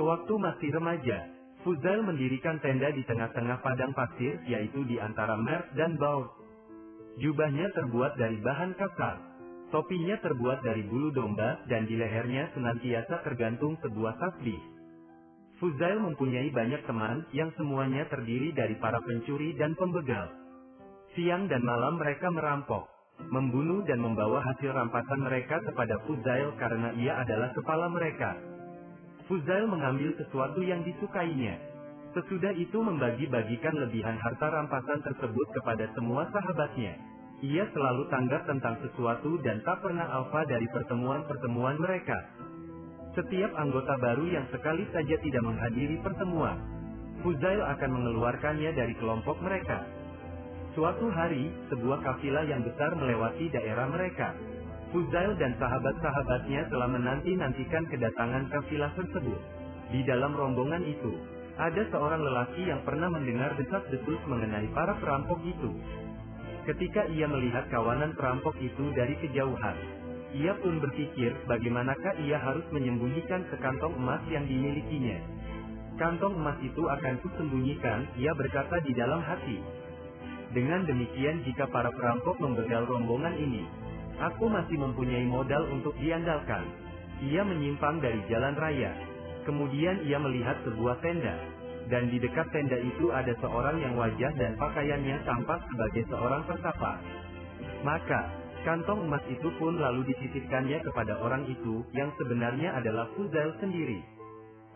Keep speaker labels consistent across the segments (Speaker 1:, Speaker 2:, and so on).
Speaker 1: Sewaktu masih remaja, Fuzail mendirikan tenda di tengah-tengah padang pasir, yaitu di antara Mer dan Baur. Jubahnya terbuat dari bahan kasar. Topinya terbuat dari bulu domba, dan di lehernya senantiasa tergantung sebuah tasbih. Fuzail mempunyai banyak teman, yang semuanya terdiri dari para pencuri dan pembegal. Siang dan malam mereka merampok, membunuh dan membawa hasil rampasan mereka kepada Fuzail karena ia adalah kepala mereka. Fuzail mengambil sesuatu yang disukainya. Sesudah itu membagi-bagikan lebihan harta rampasan tersebut kepada semua sahabatnya. Ia selalu tanggap tentang sesuatu dan tak pernah alfa dari pertemuan-pertemuan mereka. Setiap anggota baru yang sekali saja tidak menghadiri pertemuan, Fuzail akan mengeluarkannya dari kelompok mereka. Suatu hari, sebuah kafilah yang besar melewati daerah mereka. Fuzail dan sahabat-sahabatnya telah menanti-nantikan kedatangan kafilah tersebut. Di dalam rombongan itu, ada seorang lelaki yang pernah mendengar desas-desus mengenai para perampok itu. Ketika ia melihat kawanan perampok itu dari kejauhan, ia pun berpikir bagaimanakah ia harus menyembunyikan sekantong emas yang dimilikinya. Kantong emas itu akan kusembunyikan, ia berkata di dalam hati. Dengan demikian jika para perampok membegal rombongan ini, Aku masih mempunyai modal untuk diandalkan. Ia menyimpang dari jalan raya. Kemudian ia melihat sebuah tenda. Dan di dekat tenda itu ada seorang yang wajah dan pakaiannya tampak sebagai seorang pertapa. Maka, kantong emas itu pun lalu disisipkannya kepada orang itu, yang sebenarnya adalah Fuzail sendiri.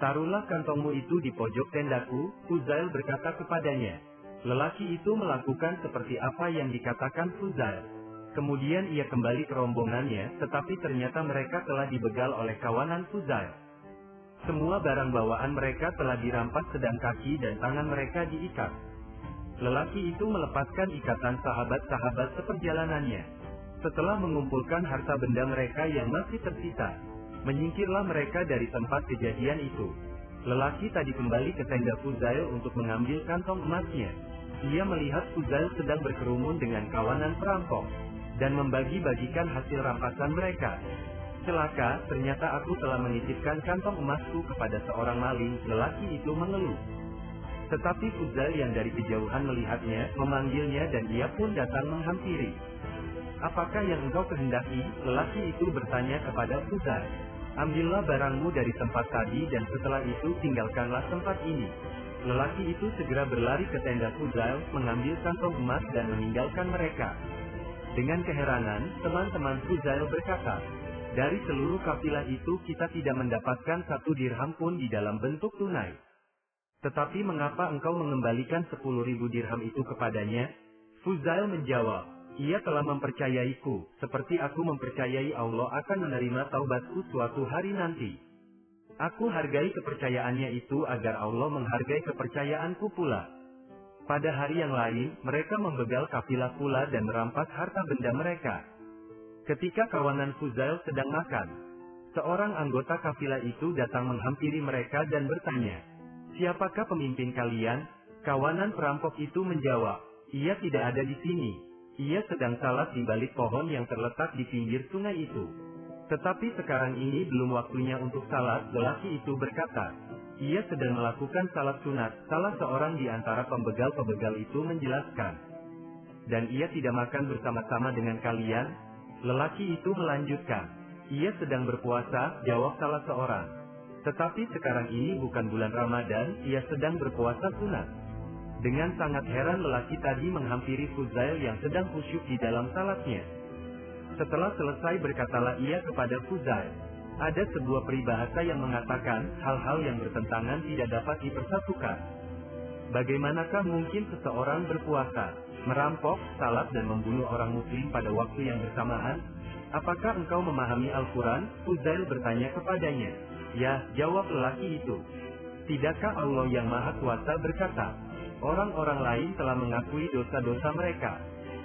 Speaker 1: Taruhlah kantongmu itu di pojok tendaku, Fuzail berkata kepadanya. Lelaki itu melakukan seperti apa yang dikatakan Fuzail. Kemudian ia kembali ke rombongannya, tetapi ternyata mereka telah dibegal oleh kawanan Fuzail. Semua barang bawaan mereka telah dirampas sedang kaki dan tangan mereka diikat. Lelaki itu melepaskan ikatan sahabat-sahabat seperjalanannya. Setelah mengumpulkan harta benda mereka yang masih tersisa, menyingkirlah mereka dari tempat kejadian itu. Lelaki tadi kembali ke tenda Fuzail untuk mengambil kantong emasnya. Ia melihat Fuzail sedang berkerumun dengan kawanan perampok dan membagi-bagikan hasil rampasan mereka. Celaka, ternyata aku telah menitipkan kantong emasku kepada seorang maling, lelaki itu mengeluh. Tetapi Fuzail yang dari kejauhan melihatnya, memanggilnya dan dia pun datang menghampiri. Apakah yang engkau kehendaki? Lelaki itu bertanya kepada Fuzail. Ambillah barangmu dari tempat tadi dan setelah itu tinggalkanlah tempat ini. Lelaki itu segera berlari ke tenda Fuzail, mengambil kantong emas dan meninggalkan mereka. Dengan keheranan, teman-teman Fuzail berkata, dari seluruh kafilah itu kita tidak mendapatkan satu dirham pun di dalam bentuk tunai. Tetapi mengapa engkau mengembalikan sepuluh ribu dirham itu kepadanya? Fuzail menjawab, ia telah mempercayaiku, seperti aku mempercayai Allah akan menerima taubatku suatu hari nanti. Aku hargai kepercayaannya itu agar Allah menghargai kepercayaanku pula. Pada hari yang lain, mereka membegal kafilah pula dan merampas harta benda mereka. Ketika kawanan Fuzail sedang makan, seorang anggota kafilah itu datang menghampiri mereka dan bertanya, Siapakah pemimpin kalian? Kawanan perampok itu menjawab, Ia tidak ada di sini. Ia sedang salat di balik pohon yang terletak di pinggir sungai itu. Tetapi sekarang ini belum waktunya untuk salat, lelaki itu berkata, ia sedang melakukan salat sunat, salah seorang di antara pembegal-pembegal itu menjelaskan. Dan ia tidak makan bersama-sama dengan kalian? Lelaki itu melanjutkan. Ia sedang berpuasa, jawab salah seorang. Tetapi sekarang ini bukan bulan Ramadan, ia sedang berpuasa sunat. Dengan sangat heran lelaki tadi menghampiri Fuzail yang sedang khusyuk di dalam salatnya. Setelah selesai berkatalah ia kepada Fuzail, ada sebuah peribahasa yang mengatakan, hal-hal yang bertentangan tidak dapat dipersatukan. Bagaimanakah mungkin seseorang berpuasa, merampok, salat dan membunuh orang muslim pada waktu yang bersamaan? Apakah engkau memahami Al-Quran? Uzail bertanya kepadanya. Ya, jawab lelaki itu. Tidakkah Allah yang Maha Kuasa berkata, orang-orang lain telah mengakui dosa-dosa mereka,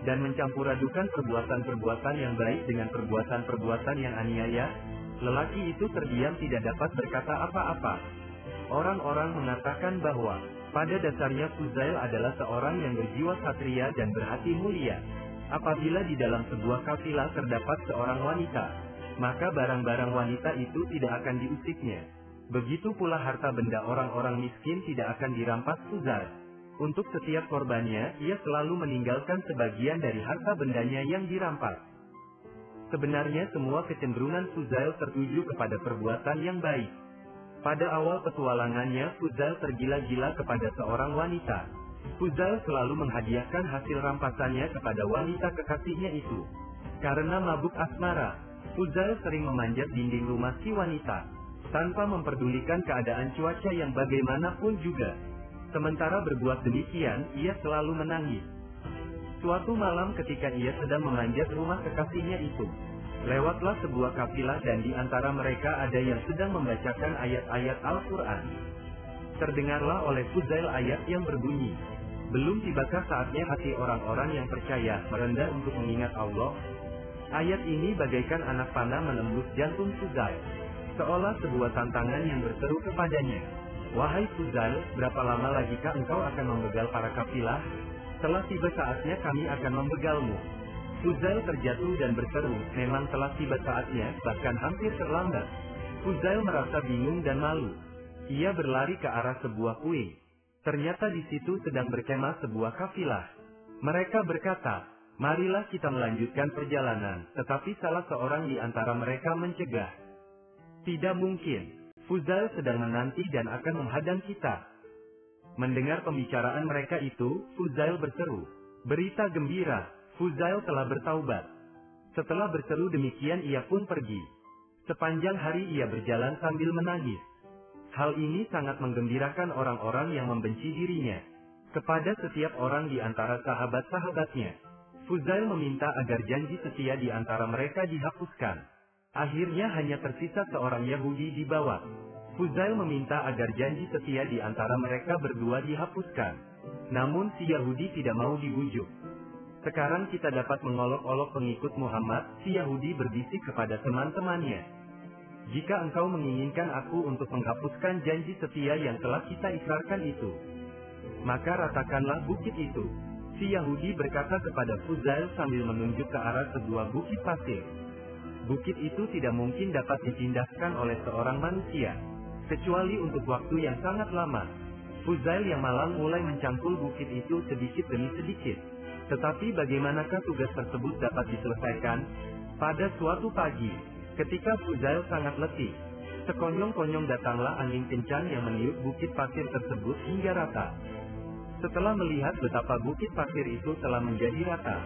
Speaker 1: dan mencampuradukan perbuatan-perbuatan yang baik dengan perbuatan-perbuatan yang aniaya, Lelaki itu terdiam tidak dapat berkata apa-apa. Orang-orang mengatakan bahwa, pada dasarnya Fuzail adalah seorang yang berjiwa satria dan berhati mulia. Apabila di dalam sebuah kafilah terdapat seorang wanita, maka barang-barang wanita itu tidak akan diusiknya. Begitu pula harta benda orang-orang miskin tidak akan dirampas Fuzail. Untuk setiap korbannya, ia selalu meninggalkan sebagian dari harta bendanya yang dirampas. Sebenarnya semua kecenderungan Fuzail tertuju kepada perbuatan yang baik. Pada awal petualangannya, Fuzail tergila-gila kepada seorang wanita. Fuzail selalu menghadiahkan hasil rampasannya kepada wanita kekasihnya itu. Karena mabuk asmara, Fuzail sering memanjat dinding rumah si wanita, tanpa memperdulikan keadaan cuaca yang bagaimanapun juga. Sementara berbuat demikian, ia selalu menangis. Suatu malam ketika ia sedang memanjat rumah kekasihnya itu, lewatlah sebuah kafilah dan di antara mereka ada yang sedang membacakan ayat-ayat Al-Quran. Terdengarlah oleh Fuzail ayat yang berbunyi, Belum tibakah saatnya hati orang-orang yang percaya merendah untuk mengingat Allah? Ayat ini bagaikan anak panah menembus jantung Fuzail. Seolah sebuah tantangan yang berseru kepadanya. Wahai Fuzail, berapa lama lagikah engkau akan membegal para kafilah? Telah tiba saatnya kami akan membegalmu. Fuzail terjatuh dan berseru, memang telah tiba saatnya, bahkan hampir terlambat. Fuzail merasa bingung dan malu. Ia berlari ke arah sebuah kue. Ternyata di situ sedang berkemah sebuah kafilah. Mereka berkata, marilah kita melanjutkan perjalanan, tetapi salah seorang di antara mereka mencegah. Tidak mungkin. Fuzail sedang menanti dan akan menghadang kita. Mendengar pembicaraan mereka itu, Fuzail berseru. Berita gembira, Fuzail telah bertaubat. Setelah berseru demikian ia pun pergi. Sepanjang hari ia berjalan sambil menangis. Hal ini sangat menggembirakan orang-orang yang membenci dirinya. Kepada setiap orang di antara sahabat-sahabatnya, Fuzail meminta agar janji setia di antara mereka dihapuskan. Akhirnya hanya tersisa seorang Yahudi di bawah. Fuzail meminta agar janji setia di antara mereka berdua dihapuskan. Namun si Yahudi tidak mau dibujuk. Sekarang kita dapat mengolok-olok pengikut Muhammad, si Yahudi berbisik kepada teman-temannya. Jika engkau menginginkan aku untuk menghapuskan janji setia yang telah kita ikrarkan itu, maka ratakanlah bukit itu. Si Yahudi berkata kepada Fuzail sambil menunjuk ke arah sebuah bukit pasir. Bukit itu tidak mungkin dapat dipindahkan oleh seorang manusia, kecuali untuk waktu yang sangat lama. Fuzail yang malang mulai mencangkul bukit itu sedikit demi sedikit. Tetapi bagaimanakah tugas tersebut dapat diselesaikan? Pada suatu pagi, ketika Fuzail sangat letih, sekonyong-konyong datanglah angin kencang yang meniup bukit pasir tersebut hingga rata. Setelah melihat betapa bukit pasir itu telah menjadi rata,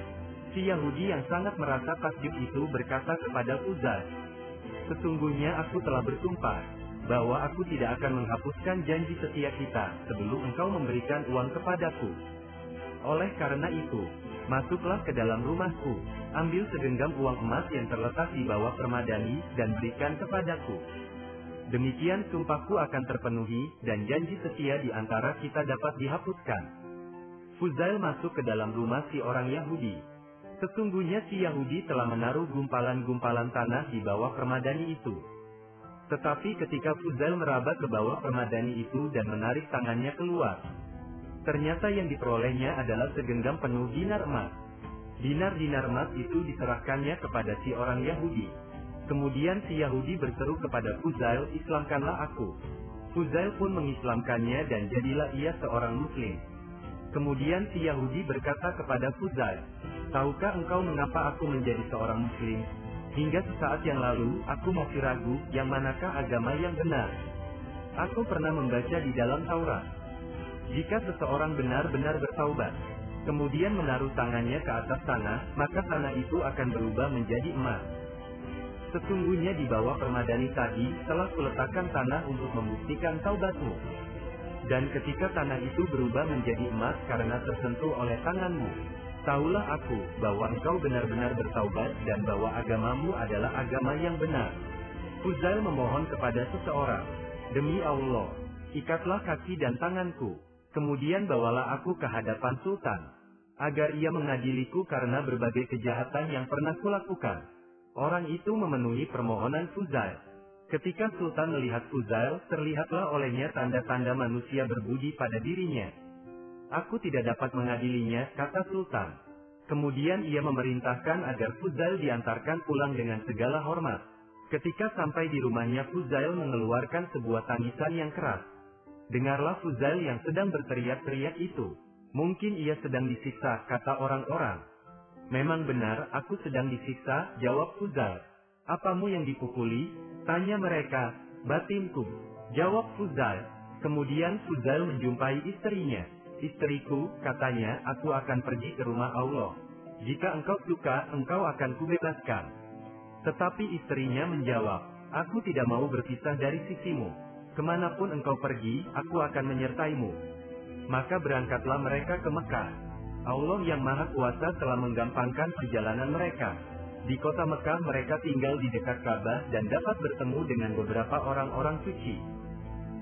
Speaker 1: si Yahudi yang sangat merasa takjub itu berkata kepada Fuzail, Sesungguhnya aku telah bersumpah, bahwa aku tidak akan menghapuskan janji setia kita sebelum engkau memberikan uang kepadaku. Oleh karena itu, masuklah ke dalam rumahku, ambil segenggam uang emas yang terletak di bawah permadani dan berikan kepadaku. Demikian sumpahku akan terpenuhi dan janji setia di antara kita dapat dihapuskan. Fuzail masuk ke dalam rumah si orang Yahudi. Sesungguhnya si Yahudi telah menaruh gumpalan-gumpalan tanah di bawah permadani itu. Tetapi ketika Fuzail meraba ke bawah permadani itu dan menarik tangannya keluar, ternyata yang diperolehnya adalah segenggam penuh dinar emas. Dinar-dinar emas itu diserahkannya kepada si orang Yahudi. Kemudian si Yahudi berseru kepada Fuzail, Islamkanlah aku. Fuzail pun mengislamkannya dan jadilah ia seorang muslim. Kemudian si Yahudi berkata kepada Fuzail, Tahukah engkau mengapa aku menjadi seorang muslim? Hingga sesaat yang lalu, aku masih ragu, yang manakah agama yang benar. Aku pernah membaca di dalam Taurat. Jika seseorang benar-benar bertaubat, kemudian menaruh tangannya ke atas tanah, maka tanah itu akan berubah menjadi emas. Sesungguhnya di bawah permadani tadi, telah kuletakkan tanah untuk membuktikan taubatmu. Dan ketika tanah itu berubah menjadi emas karena tersentuh oleh tanganmu, Tahulah aku, bahwa engkau benar-benar bertaubat dan bahwa agamamu adalah agama yang benar. Fuzail memohon kepada seseorang, Demi Allah, ikatlah kaki dan tanganku, kemudian bawalah aku ke hadapan Sultan, agar ia mengadiliku karena berbagai kejahatan yang pernah kulakukan. Orang itu memenuhi permohonan Fuzail. Ketika Sultan melihat Fuzail, terlihatlah olehnya tanda-tanda manusia berbudi pada dirinya. Aku tidak dapat mengadilinya, kata Sultan. Kemudian ia memerintahkan agar Fuzail diantarkan pulang dengan segala hormat. Ketika sampai di rumahnya Fuzail mengeluarkan sebuah tangisan yang keras. Dengarlah Fuzail yang sedang berteriak-teriak itu. Mungkin ia sedang disiksa, kata orang-orang. Memang benar, aku sedang disiksa, jawab Fuzail. Apamu yang dipukuli? Tanya mereka, batinku. Jawab Fuzail. Kemudian Fuzail menjumpai istrinya. Istriku, katanya, aku akan pergi ke rumah Allah. Jika engkau suka, engkau akan kubebaskan. Tetapi istrinya menjawab, aku tidak mau berpisah dari sisimu. Ke mana pun engkau pergi, aku akan menyertaimu. Maka berangkatlah mereka ke Mekah. Allah yang Maha Kuasa telah menggampangkan perjalanan mereka. Di kota Mekah mereka tinggal di dekat Ka'bah dan dapat bertemu dengan beberapa orang-orang suci.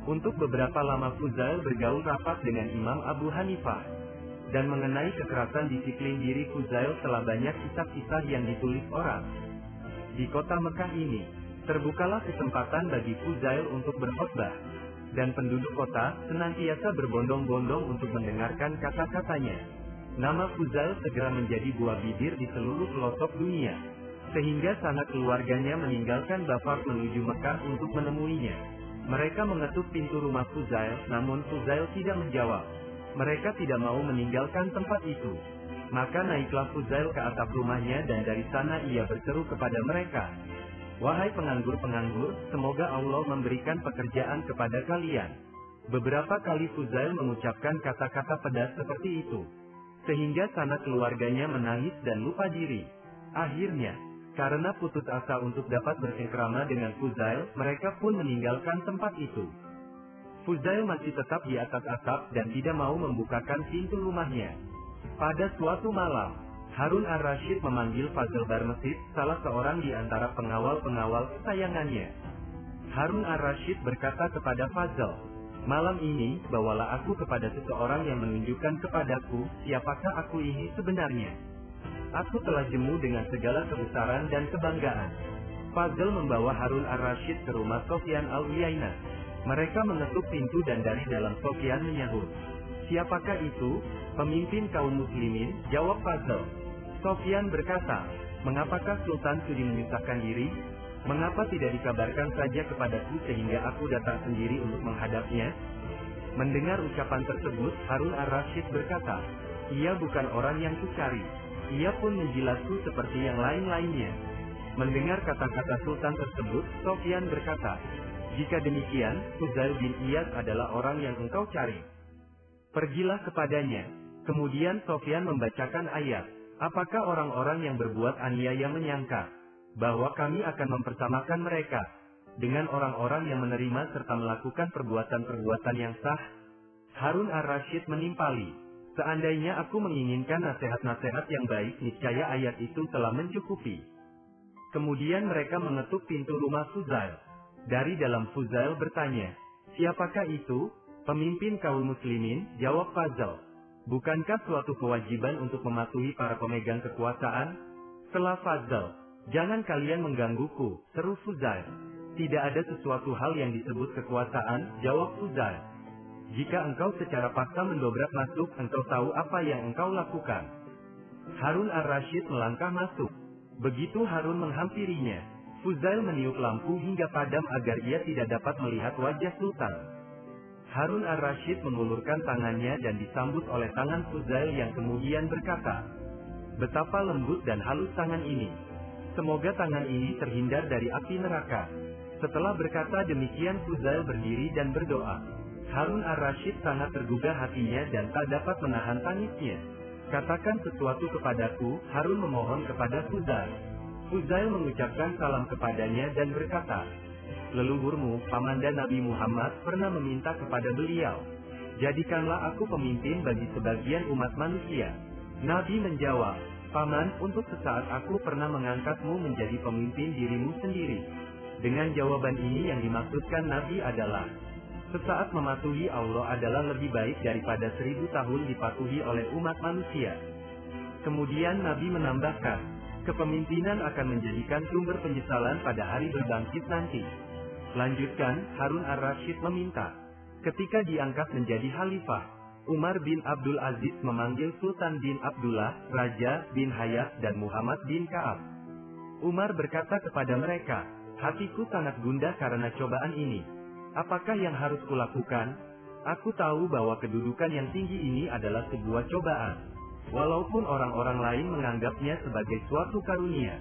Speaker 1: Untuk beberapa lama Fuzail bergaul rapat dengan Imam Abu Hanifah. Dan mengenai kekerasan disiplin diri Fuzail telah banyak kisah-kisah yang ditulis orang. Di kota Mekah ini, terbukalah kesempatan bagi Fuzail untuk berkhutbah. Dan penduduk kota senantiasa berbondong-bondong untuk mendengarkan kata-katanya. Nama Fuzail segera menjadi buah bibir di seluruh pelosok dunia. Sehingga sanak keluarganya meninggalkan Bafar menuju Mekah untuk menemuinya. Mereka mengetuk pintu rumah Fuzail, namun Fuzail tidak menjawab. Mereka tidak mau meninggalkan tempat itu. Maka naiklah Fuzail ke atap rumahnya dan dari sana ia berseru kepada mereka. Wahai penganggur-penganggur, semoga Allah memberikan pekerjaan kepada kalian. Beberapa kali Fuzail mengucapkan kata-kata pedas seperti itu. Sehingga sanak keluarganya menangis dan lupa diri. Akhirnya, karena putus asa untuk dapat bersengkrama dengan Fuzail, mereka pun meninggalkan tempat itu. Fuzail masih tetap di atas atap dan tidak mau membukakan pintu rumahnya. Pada suatu malam, Harun ar-Rashid memanggil Fazl Barmesid, salah seorang di antara pengawal-pengawal kesayangannya. Harun ar-Rashid berkata kepada Fazl, Malam ini, bawalah aku kepada seseorang yang menunjukkan kepadaku, siapakah aku ini sebenarnya. Aku telah jemu dengan segala kebesaran dan kebanggaan. Fazl membawa Harun ar-Rashid ke rumah Sofyan al-Uyainah. Mereka mengetuk pintu dan dari dalam Sofyan menyahut. Siapakah itu? Pemimpin kaum muslimin, jawab Fazl. Sofyan berkata, mengapakah Sultan sudi menyusahkan diri? Mengapa tidak dikabarkan saja kepadaku sehingga aku datang sendiri untuk menghadapnya? Mendengar ucapan tersebut, Harun ar-Rashid berkata, ia bukan orang yang kucari. Ia pun menjilatku seperti yang lain-lainnya. Mendengar kata-kata Sultan tersebut, Sofyan berkata, jika demikian, Fuzail bin Iyad adalah orang yang engkau cari. Pergilah kepadanya. Kemudian Sofyan membacakan ayat. Apakah orang-orang yang berbuat aniaya menyangka bahwa kami akan mempersamakan mereka dengan orang-orang yang menerima serta melakukan perbuatan-perbuatan yang sah? Harun ar-Rashid menimpali. Seandainya aku menginginkan nasihat-nasihat yang baik, niscaya ayat itu telah mencukupi. Kemudian mereka mengetuk pintu rumah Fuzail. Dari dalam Fuzail bertanya, siapakah itu? Pemimpin kaum muslimin, jawab Fazal. Bukankah suatu kewajiban untuk mematuhi para pemegang kekuasaan? Setelah Fazal, jangan kalian menggangguku, seru Fuzail. Tidak ada sesuatu hal yang disebut kekuasaan, jawab Fuzail. Jika engkau secara paksa mendobrak masuk, engkau tahu apa yang engkau lakukan. Harun ar-Rashid melangkah masuk. Begitu Harun menghampirinya, Fuzail meniup lampu hingga padam agar ia tidak dapat melihat wajah Sultan. Harun ar-Rashid mengulurkan tangannya dan disambut oleh tangan Fuzail yang kemudian berkata, Betapa lembut dan halus tangan ini. Semoga tangan ini terhindar dari api neraka. Setelah berkata demikian Fuzail berdiri dan berdoa. Harun ar-Rashid sangat tergugah hatinya dan tak dapat menahan tangisnya. Katakan sesuatu kepadaku, Harun memohon kepada Fuzail. Fuzail mengucapkan salam kepadanya dan berkata, Leluhurmu, Pamanda Nabi Muhammad, pernah meminta kepada beliau, Jadikanlah aku pemimpin bagi sebagian umat manusia. Nabi menjawab, Paman, untuk sesaat aku pernah mengangkatmu menjadi pemimpin dirimu sendiri. Dengan jawaban ini yang dimaksudkan Nabi adalah, Sesaat mematuhi Allah adalah lebih baik daripada seribu tahun dipatuhi oleh umat manusia. Kemudian Nabi menambahkan, kepemimpinan akan menjadikan sumber penyesalan pada hari berbangkit nanti. Lanjutkan, Harun ar-Rashid meminta, ketika diangkat menjadi khalifah, Umar bin Abdul Aziz memanggil Sultan bin Abdullah, Raja bin Hayat dan Muhammad bin Ka'ab. Umar berkata kepada mereka, Hatiku sangat gundah karena cobaan ini. Apakah yang harus kulakukan? Aku tahu bahwa kedudukan yang tinggi ini adalah sebuah cobaan. Walaupun orang-orang lain menganggapnya sebagai suatu karunia.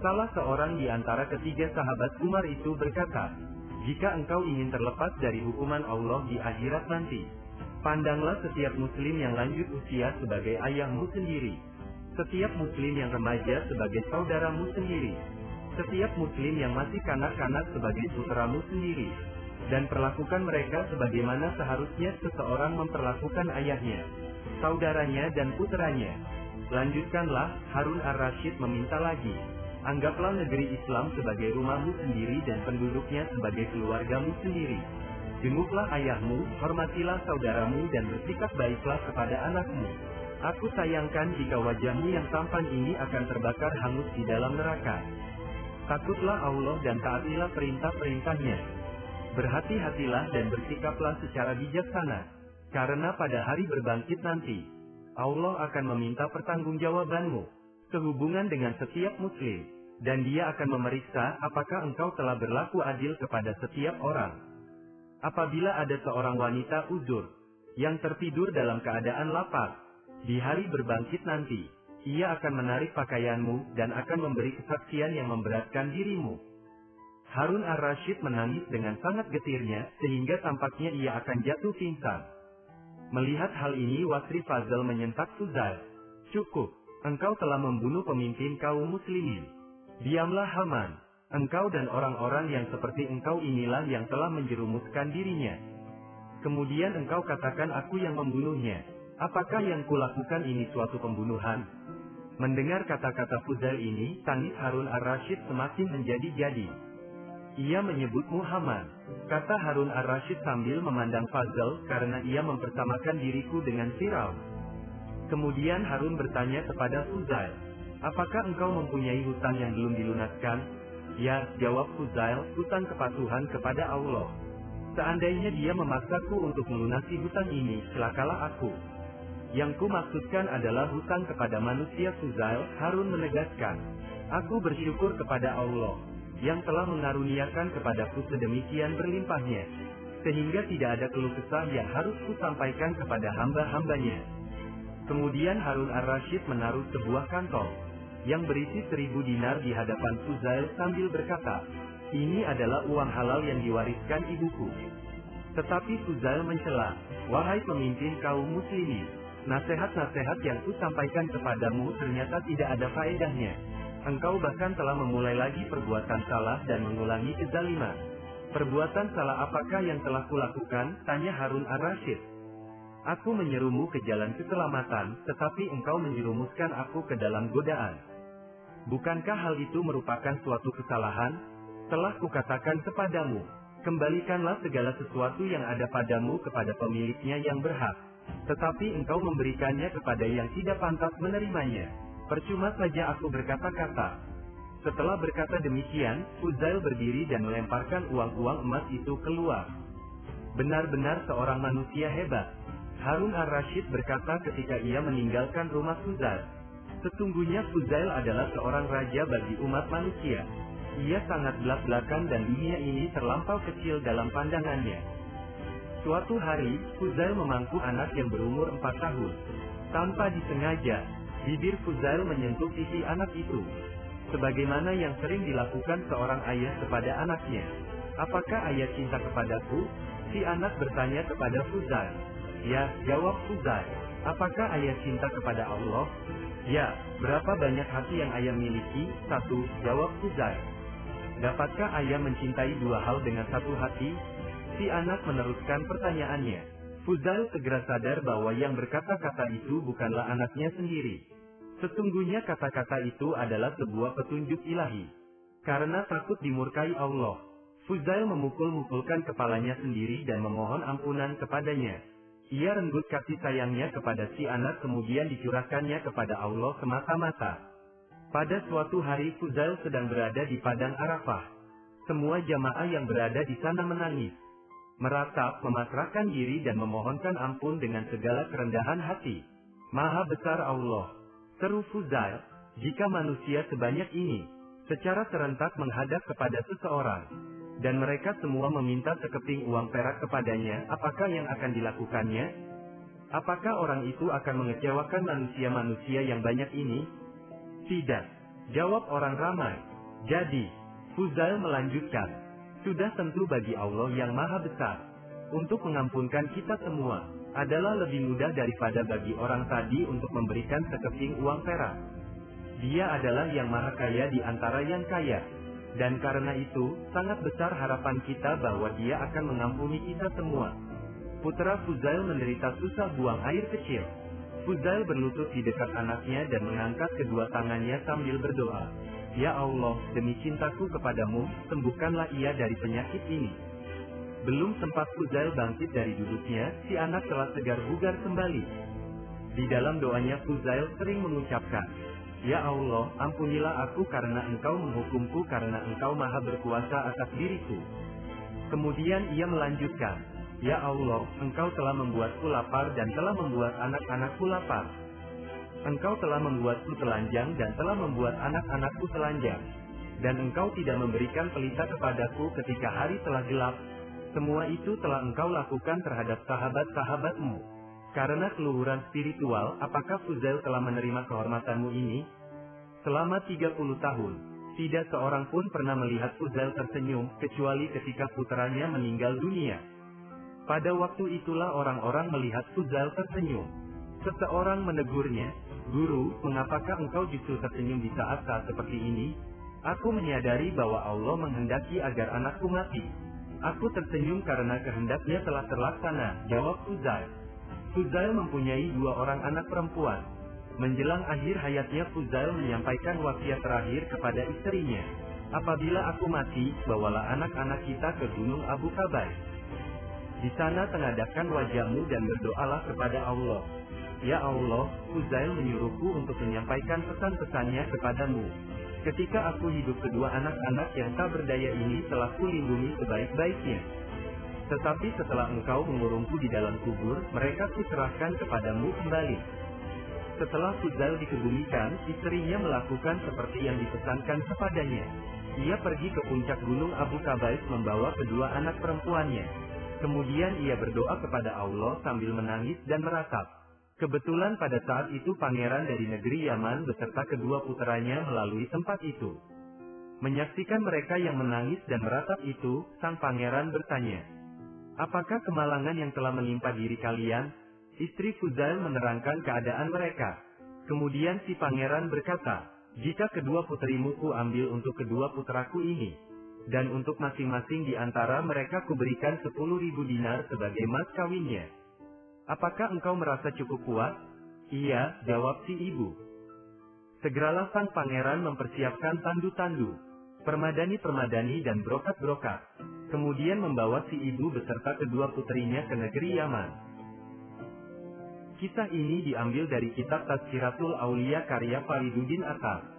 Speaker 1: Salah seorang di antara ketiga sahabat Umar itu berkata, Jika engkau ingin terlepas dari hukuman Allah di akhirat nanti, pandanglah setiap muslim yang lanjut usia sebagai ayahmu sendiri. Setiap muslim yang remaja sebagai saudaramu sendiri. Setiap muslim yang masih kanak-kanak sebagai putramu sendiri. Dan perlakukan mereka sebagaimana seharusnya seseorang memperlakukan ayahnya, saudaranya dan putranya. Lanjutkanlah, Harun ar-Rashid meminta lagi. Anggaplah negeri Islam sebagai rumahmu sendiri dan penduduknya sebagai keluargamu sendiri. Jenguklah ayahmu, hormatilah saudaramu dan bersikap baiklah kepada anakmu. Aku sayangkan jika wajahmu yang tampan ini akan terbakar hangus di dalam neraka. Takutlah Allah dan taatilah perintah-perintahnya. Berhati-hatilah dan bersikaplah secara bijaksana. Karena pada hari berbangkit nanti, Allah akan meminta pertanggungjawabanmu, sehubungan dengan setiap muslim, dan dia akan memeriksa apakah engkau telah berlaku adil kepada setiap orang. Apabila ada seorang wanita uzur, yang tertidur dalam keadaan lapar, di hari berbangkit nanti, ia akan menarik pakaianmu dan akan memberi kesaksian yang memberatkan dirimu. Harun ar-Rashid menangis dengan sangat getirnya, sehingga tampaknya ia akan jatuh pingsan. Melihat hal ini Wasri Fazal menyentak Suzal. Cukup, engkau telah membunuh pemimpin kaum muslimin. Diamlah Haman, engkau dan orang-orang yang seperti engkau inilah yang telah menjerumuskan dirinya. Kemudian engkau katakan aku yang membunuhnya. Apakah yang kulakukan ini suatu pembunuhan? Mendengar kata-kata Fuzail ini, tangis Harun ar-Rashid semakin menjadi-jadi. Ia menyebut Muhammad. Kata Harun ar-Rashid sambil memandang Fazal karena ia mempersamakan diriku dengan Firaun. Kemudian Harun bertanya kepada Fuzail, Apakah engkau mempunyai hutang yang belum dilunaskan? Ya, jawab Fuzail, hutang kepatuhan kepada Allah. Seandainya dia memaksaku untuk melunasi hutang ini, celakalah aku. Yang ku maksudkan adalah hutang kepada manusia Fuzail, Harun menegaskan. Aku bersyukur kepada Allah, yang telah mengaruniakan kepadaku sedemikian berlimpahnya. Sehingga tidak ada keluh kesah yang harus kusampaikan kepada hamba-hambanya. Kemudian Harun ar-Rashid menaruh sebuah kantong, yang berisi seribu dinar di hadapan Fuzail sambil berkata, ini adalah uang halal yang diwariskan ibuku. Tetapi Fuzail mencela, wahai pemimpin kaum muslimin, nasihat-nasihat yang kusampaikan kepadamu ternyata tidak ada faedahnya. Engkau bahkan telah memulai lagi perbuatan salah dan mengulangi kezaliman. Perbuatan salah apakah yang telah kulakukan? Tanya Harun ar-Rashid. Aku menyerumu ke jalan keselamatan, tetapi engkau menjerumuskan aku ke dalam godaan. Bukankah hal itu merupakan suatu kesalahan? Telah kukatakan kepadamu, kembalikanlah segala sesuatu yang ada padamu kepada pemiliknya yang berhak. Tetapi engkau memberikannya kepada yang tidak pantas menerimanya. Percuma saja aku berkata-kata. Setelah berkata demikian, Uzail berdiri dan melemparkan uang-uang emas itu keluar. Benar-benar seorang manusia hebat. Harun ar-Rashid berkata ketika ia meninggalkan rumah Uzail. Sesungguhnya Fuzail adalah seorang raja bagi umat manusia. Ia sangat belak-belakan dan dunia ini terlampau kecil dalam pandangannya. Suatu hari, Fuzail memangku anak yang berumur empat tahun. Tanpa disengaja, bibir Fuzail menyentuh pipi anak itu. Sebagaimana yang sering dilakukan seorang ayah kepada anaknya. Apakah ayah cinta kepadaku? Si anak bertanya kepada Fuzail. Ya, jawab Fuzail. Apakah ayah cinta kepada Allah? Ya, berapa banyak hati yang ayah miliki? Satu, jawab Fuzail. Dapatkah ayah mencintai dua hal dengan satu hati? Si anak meneruskan pertanyaannya. Fuzail segera sadar bahwa yang berkata-kata itu bukanlah anaknya sendiri. Sesungguhnya kata-kata itu adalah sebuah petunjuk ilahi. Karena takut dimurkai Allah, Fuzail memukul-mukulkan kepalanya sendiri dan memohon ampunan kepadanya. Ia renggut kasih sayangnya kepada si anak kemudian dicurahkannya kepada Allah semata-mata. Pada suatu hari Fuzail sedang berada di padang Arafah. Semua jamaah yang berada di sana menangis. Meratap, memasrahkan diri dan memohonkan ampun dengan segala kerendahan hati. Maha besar Allah. Seru Fuzail, jika manusia sebanyak ini, secara serentak menghadap kepada seseorang. Dan mereka semua meminta sekeping uang perak kepadanya, apakah yang akan dilakukannya? Apakah orang itu akan mengecewakan manusia-manusia yang banyak ini? Tidak. Jawab orang ramai. Jadi, Fuzail melanjutkan. Sudah tentu bagi Allah yang maha besar. Untuk mengampunkan kita semua, adalah lebih mudah daripada bagi orang tadi untuk memberikan sekeping uang perak. Dia adalah yang maha kaya di antara yang kaya. Dan karena itu, sangat besar harapan kita bahwa dia akan mengampuni kita semua. Putra Fuzail menderita susah buang air kecil. Fuzail berlutut di dekat anaknya dan mengangkat kedua tangannya sambil berdoa. Ya Allah, demi cintaku kepadamu, sembuhkanlah ia dari penyakit ini. Belum sempat Fuzail bangkit dari duduknya, si anak telah segar bugar kembali. Di dalam doanya Fuzail sering mengucapkan, Ya Allah, ampunilah aku karena engkau menghukumku karena engkau maha berkuasa atas diriku. Kemudian ia melanjutkan, Ya Allah, engkau telah membuatku lapar dan telah membuat anak-anakku lapar. Engkau telah membuatku telanjang dan telah membuat anak-anakku telanjang. Dan engkau tidak memberikan pelita kepadaku ketika hari telah gelap. Semua itu telah engkau lakukan terhadap sahabat-sahabatmu. Karena keluhuran spiritual, apakah Fuzail telah menerima kehormatanmu ini? Selama 30 tahun, tidak seorang pun pernah melihat Fuzail tersenyum, kecuali ketika putranya meninggal dunia. Pada waktu itulah orang-orang melihat Fuzail tersenyum. Seseorang menegurnya, Guru, mengapakah engkau justru tersenyum di saat-saat seperti ini? Aku menyadari bahwa Allah menghendaki agar anakku mati. Aku tersenyum karena kehendaknya telah terlaksana, jawab Fuzail. Fuzail mempunyai dua orang anak perempuan. Menjelang akhir hayatnya Fuzail menyampaikan wasiat terakhir kepada istrinya. Apabila aku mati, bawalah anak-anak kita ke Gunung Abu Kabai. Di sana tengadahkan wajahmu dan berdoalah kepada Allah. Ya Allah, Fuzail menyuruhku untuk menyampaikan pesan-pesannya kepadamu. Ketika aku hidup kedua anak-anak yang tak berdaya ini telah kulindungi sebaik-baiknya. Tetapi setelah engkau mengurungku di dalam kubur, mereka kuserahkan kepadamu kembali. Setelah Fuzail dikebumikan, istrinya melakukan seperti yang dipesankan kepadanya. Ia pergi ke puncak gunung Abu Kabais membawa kedua anak perempuannya. Kemudian ia berdoa kepada Allah sambil menangis dan meratap. Kebetulan pada saat itu pangeran dari negeri Yaman beserta kedua putranya melalui tempat itu. Menyaksikan mereka yang menangis dan meratap itu, sang pangeran bertanya, Apakah kemalangan yang telah menimpa diri kalian? Istri Fuzail menerangkan keadaan mereka. Kemudian si pangeran berkata, jika kedua putrimu ku ambil untuk kedua putraku ini, dan untuk masing-masing di antara mereka kuberikan sepuluh ribu dinar sebagai mas kawinnya. Apakah engkau merasa cukup kuat? Iya, jawab si ibu. Segeralah sang pangeran mempersiapkan tandu-tandu, permadani-permadani dan brokat-brokat. Kemudian membawa si ibu beserta kedua putrinya ke negeri Yaman. Kisah ini diambil dari kitab Tazkiratul Aulia karya Fariduddin Atar.